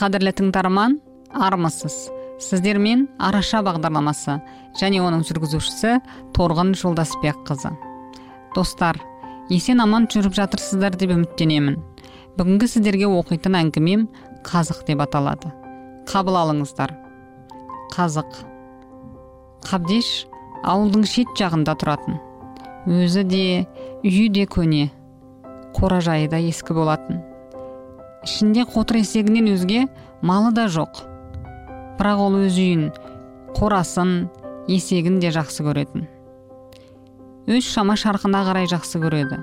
қадірлі тыңдарман армысыз. Сіздермен араша бағдарламасы және оның жүргізушісі торғын жолдасбекқызы. Достар есен аман жүріп жатырсыздар деп үміттенемін. Бүгінгі сіздерге оқитын әңгімем қазық деп аталады. Қабыл алыңыздар. Қазық. Қабдеш ауылдың шет жағында тұратын. Өзі де үйі де көне. Қоражайы да ескі болатын. Ішінде қотыр есегінен өзге малы да жоқ. Бірақ ол өз үйін қорасын есегін де жақсы көретін. Өз шама шарқына қарай жақсы көреді.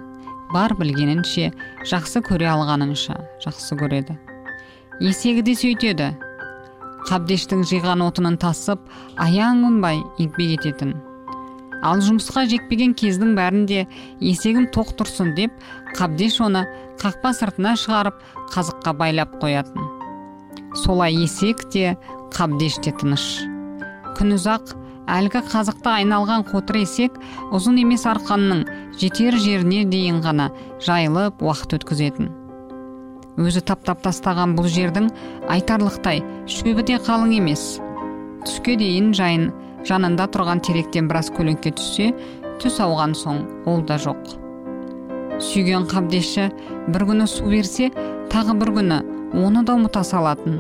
Бар білгенінше жақсы көре алғанынша жақсы көреді. Есегі де сөйтеді. Қабдештің жиған отынын тасып аяң қонбай еңбек ететін ал жұмысқа жекпеген кездің бәрінде есегім тоқ тұрсын деп қабдеш оны қақпа сыртына шығарып қазыққа байлап қоятын. Солай есек те қабдеш те тыныш. Күнұзақ әлгі қазықта айналған қотыр есек ұзын емес арқанның жетер жеріне дейін ғана жайылып уақыт өткізетін. Өзі таптап тастаған бұл жердің айтарлықтай шөбі де қалың емес. Түске дейін жайын жанында тұрған теректен біраз көлеңке түссе түс ауған соң ол да жоқ. Сүйген қабдеші бір күні су берсе тағы бір күні оны да ұмыта салатын.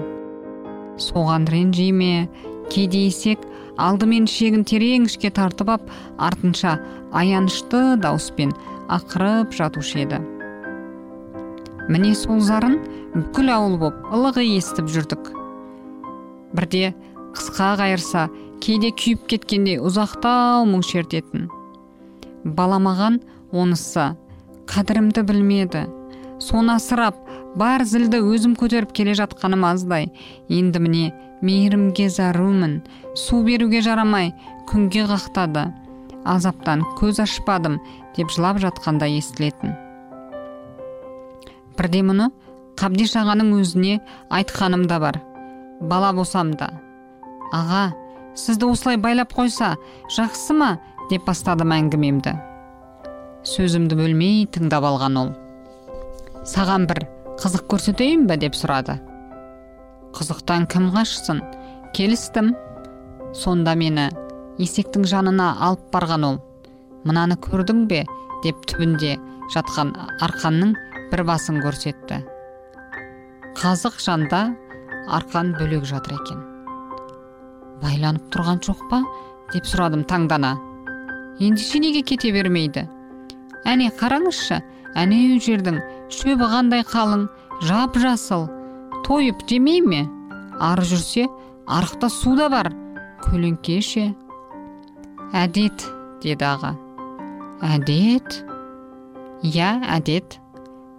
Соған ренжи ме кейде есек алдымен ішегін терең ішке тартып ап артынша аянышты дауыспен ақырып жатушы еді. Міне сол зарын бүкіл ауыл боп ылғи естіп жүрдік. Бірде қысқа қайырса кейде күйіп кеткенде ұзақтау мұң шертетін баламаған онысы қадірімді білмеді соны асырап бар зілді өзім көтеріп келе жатқаным аздай. Енді міне мейірімге зәрумін су беруге жарамай күнге қақтады. Азаптан көз ашпадым деп жылап жатқанда естілетін. Бірде мұны қабдеш ағаның өзіне айтқаным да бар. Бала болсам да. Аға сізді осылай байлап қойса жақсы ма? деп бастадым әңгімемді. Сөзімді бөлмей тыңдап алған ол. Саған бір қызық көрсетейін бе? деп сұрады. Қызықтан кім қашсын? Келістім. Сонда мені есектің жанына алып барған ол. Мынаны көрдің бе? деп түбінде жатқан арқанның бір басын көрсетті. Қазық жанда арқан бөлек жатыр екен. Байланып тұрған жоқ па? деп сұрадым таңдана. Ендеше неге кете бермейді? Әне қараңызшы әнеу жердің шөбі қандай қалың жап жасыл тойып жемей ме? Ары жүрсе арықта су да бар көлеңке ше? Әдет деді аға. Әдет? Иә әдет.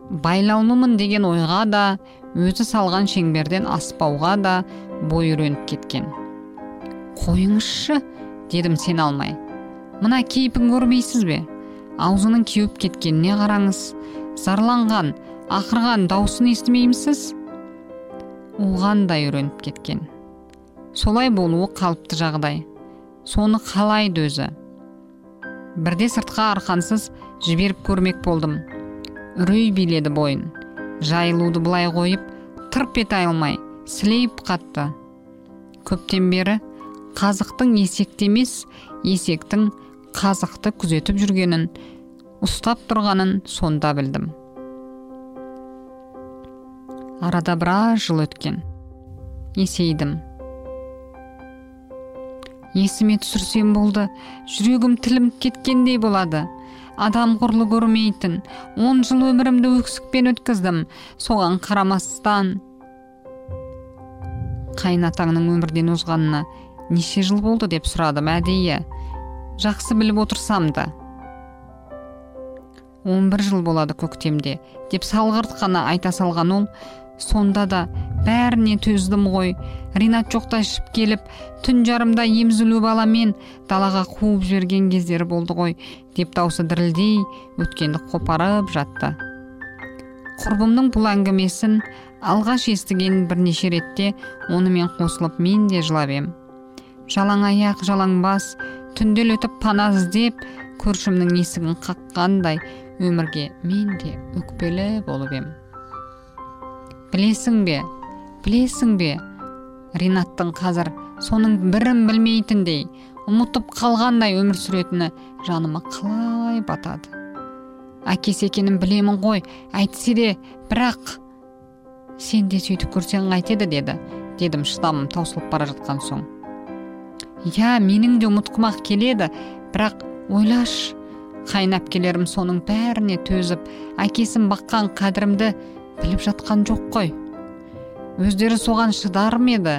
Байлаулымын деген ойға да өзі салған шеңберден аспауға да бой үйреніп кеткен. Қойыңызшы дедім сен алмай. Мына кейпін көрмейсіз бе? Аузының кеуіп кеткеніне қараңыз. Зарланған ақырған даусын естімеймісіз? Оған да үйреніп кеткен. Солай болуы қалыпты жағдай. Соны қалайды өзі. Бірде сыртқа арқансыз жіберіп көрмек болдым. Үрей биледі бойын. Жайылуды былай қойып тырп ете алмай сілейіп қатты. Көптен бері қазықтың есекті емес есектің қазықты күзетіп жүргенін ұстап тұрғанын сонда білдім. Арада біраз жыл өткен. Есейдім. Есіме түсірсем болды жүрегім тілім кеткендей болады. Адам құрлы көрмейтін он жыл өмірімді өксікпен өткіздім. Соған қарамастан қайнатаңның өмірден озғанына неше жыл болды деп сұрадым әдейі. Жақсы біліп отырсам да. Он бір жыл болады көктемде деп салғырт қана айта салған ол. Сонда да бәріне төздім ғой. Ринат жоқта ішіп келіп түн жарымда емзілу баламен далаға қуып жіберген кездері болды ғой деп даусы дірілдей өткенді қопарып жатты. Құрбымның бұл әңгімесін алғаш естіген бірнеше ретте онымен қосылып мен де жылап ем. Жалаң аяқ жалаң бас түнделетіп пана іздеп көршімнің есігін қаққандай өмірге мен де өкпелі болып ем. Білесің бе? Білесің бе? Ринаттың қазір соның бірін білмейтіндей ұмытып қалғандай өмір сүретіні жаныма қалай батады? Әкесі екенін білемін ғой әйтсе де бірақ сен де сөйтіп көрсең қайтеді деді дедім шыдамым таусылып бара жатқан соң. Иә менің де ұмытқым келеді бірақ ойлашы қайын соның бәріне төзіп әкесін баққан қадірімді біліп жатқан жоқ қой өздері соған шыдар ма еді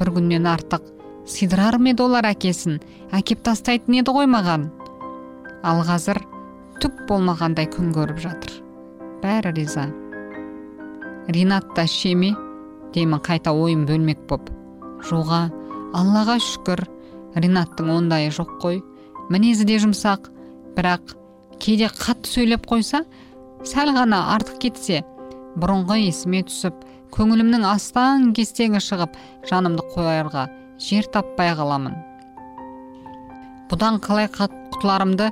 бір күннен артық сыйдырар ма еді олар әкесін әкеп тастайтын еді ғой маған ал қазір түк болмағандай күн көріп жатыр бәрі риза ринат та ше деймін қайта ойын бөлмек боп жоға аллаға шүкір. Ринаттың ондайы жоқ қой. Мінезі де жұмсақ. Бірақ кейде қатты сөйлеп қойса сәл ғана артық кетсе бұрынғы есіме түсіп көңілімнің астан кестеңі шығып жанымды қоярға жер таппай қаламын. Бұдан қалай құтыларымды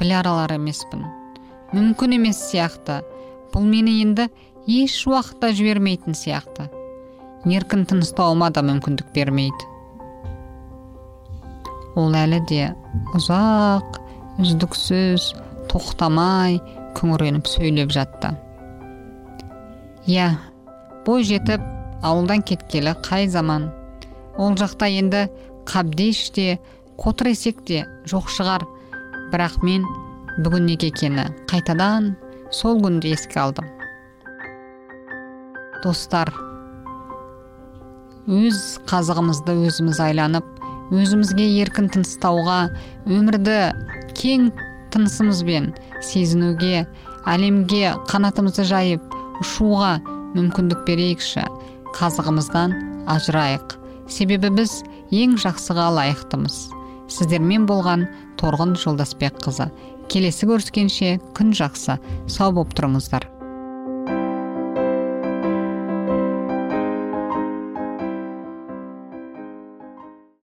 біле алар емеспін. Мүмкін емес сияқты. Бұл мені енді еш уақытта жібермейтін сияқты. Еркін тыныстауыма да мүмкіндік бермейді. Ол әлі де ұзақ үздіксіз тоқтамай күңіреніп сөйлеп жатты. Иә бой жетіп ауылдан кеткелі қай заман? Ол жақта енді қабдеш те қотыр есек те жоқ шығар. Бірақ мен бүгін неге екені қайтадан сол күнді еске алдым достар өз қазығымызды өзіміз айланып өзімізге еркін тыныстауға өмірді кең тынысымызбен сезінуге әлемге қанатымызды жайып ұшуға мүмкіндік берейікші. Қазығымыздан ажырайық. Себебі біз ең жақсыға лайықтымыз. Сіздермен болған торғын жолдасбекқызы. Келесі көріскенше күн жақсы. Сау болып тұрыңыздар.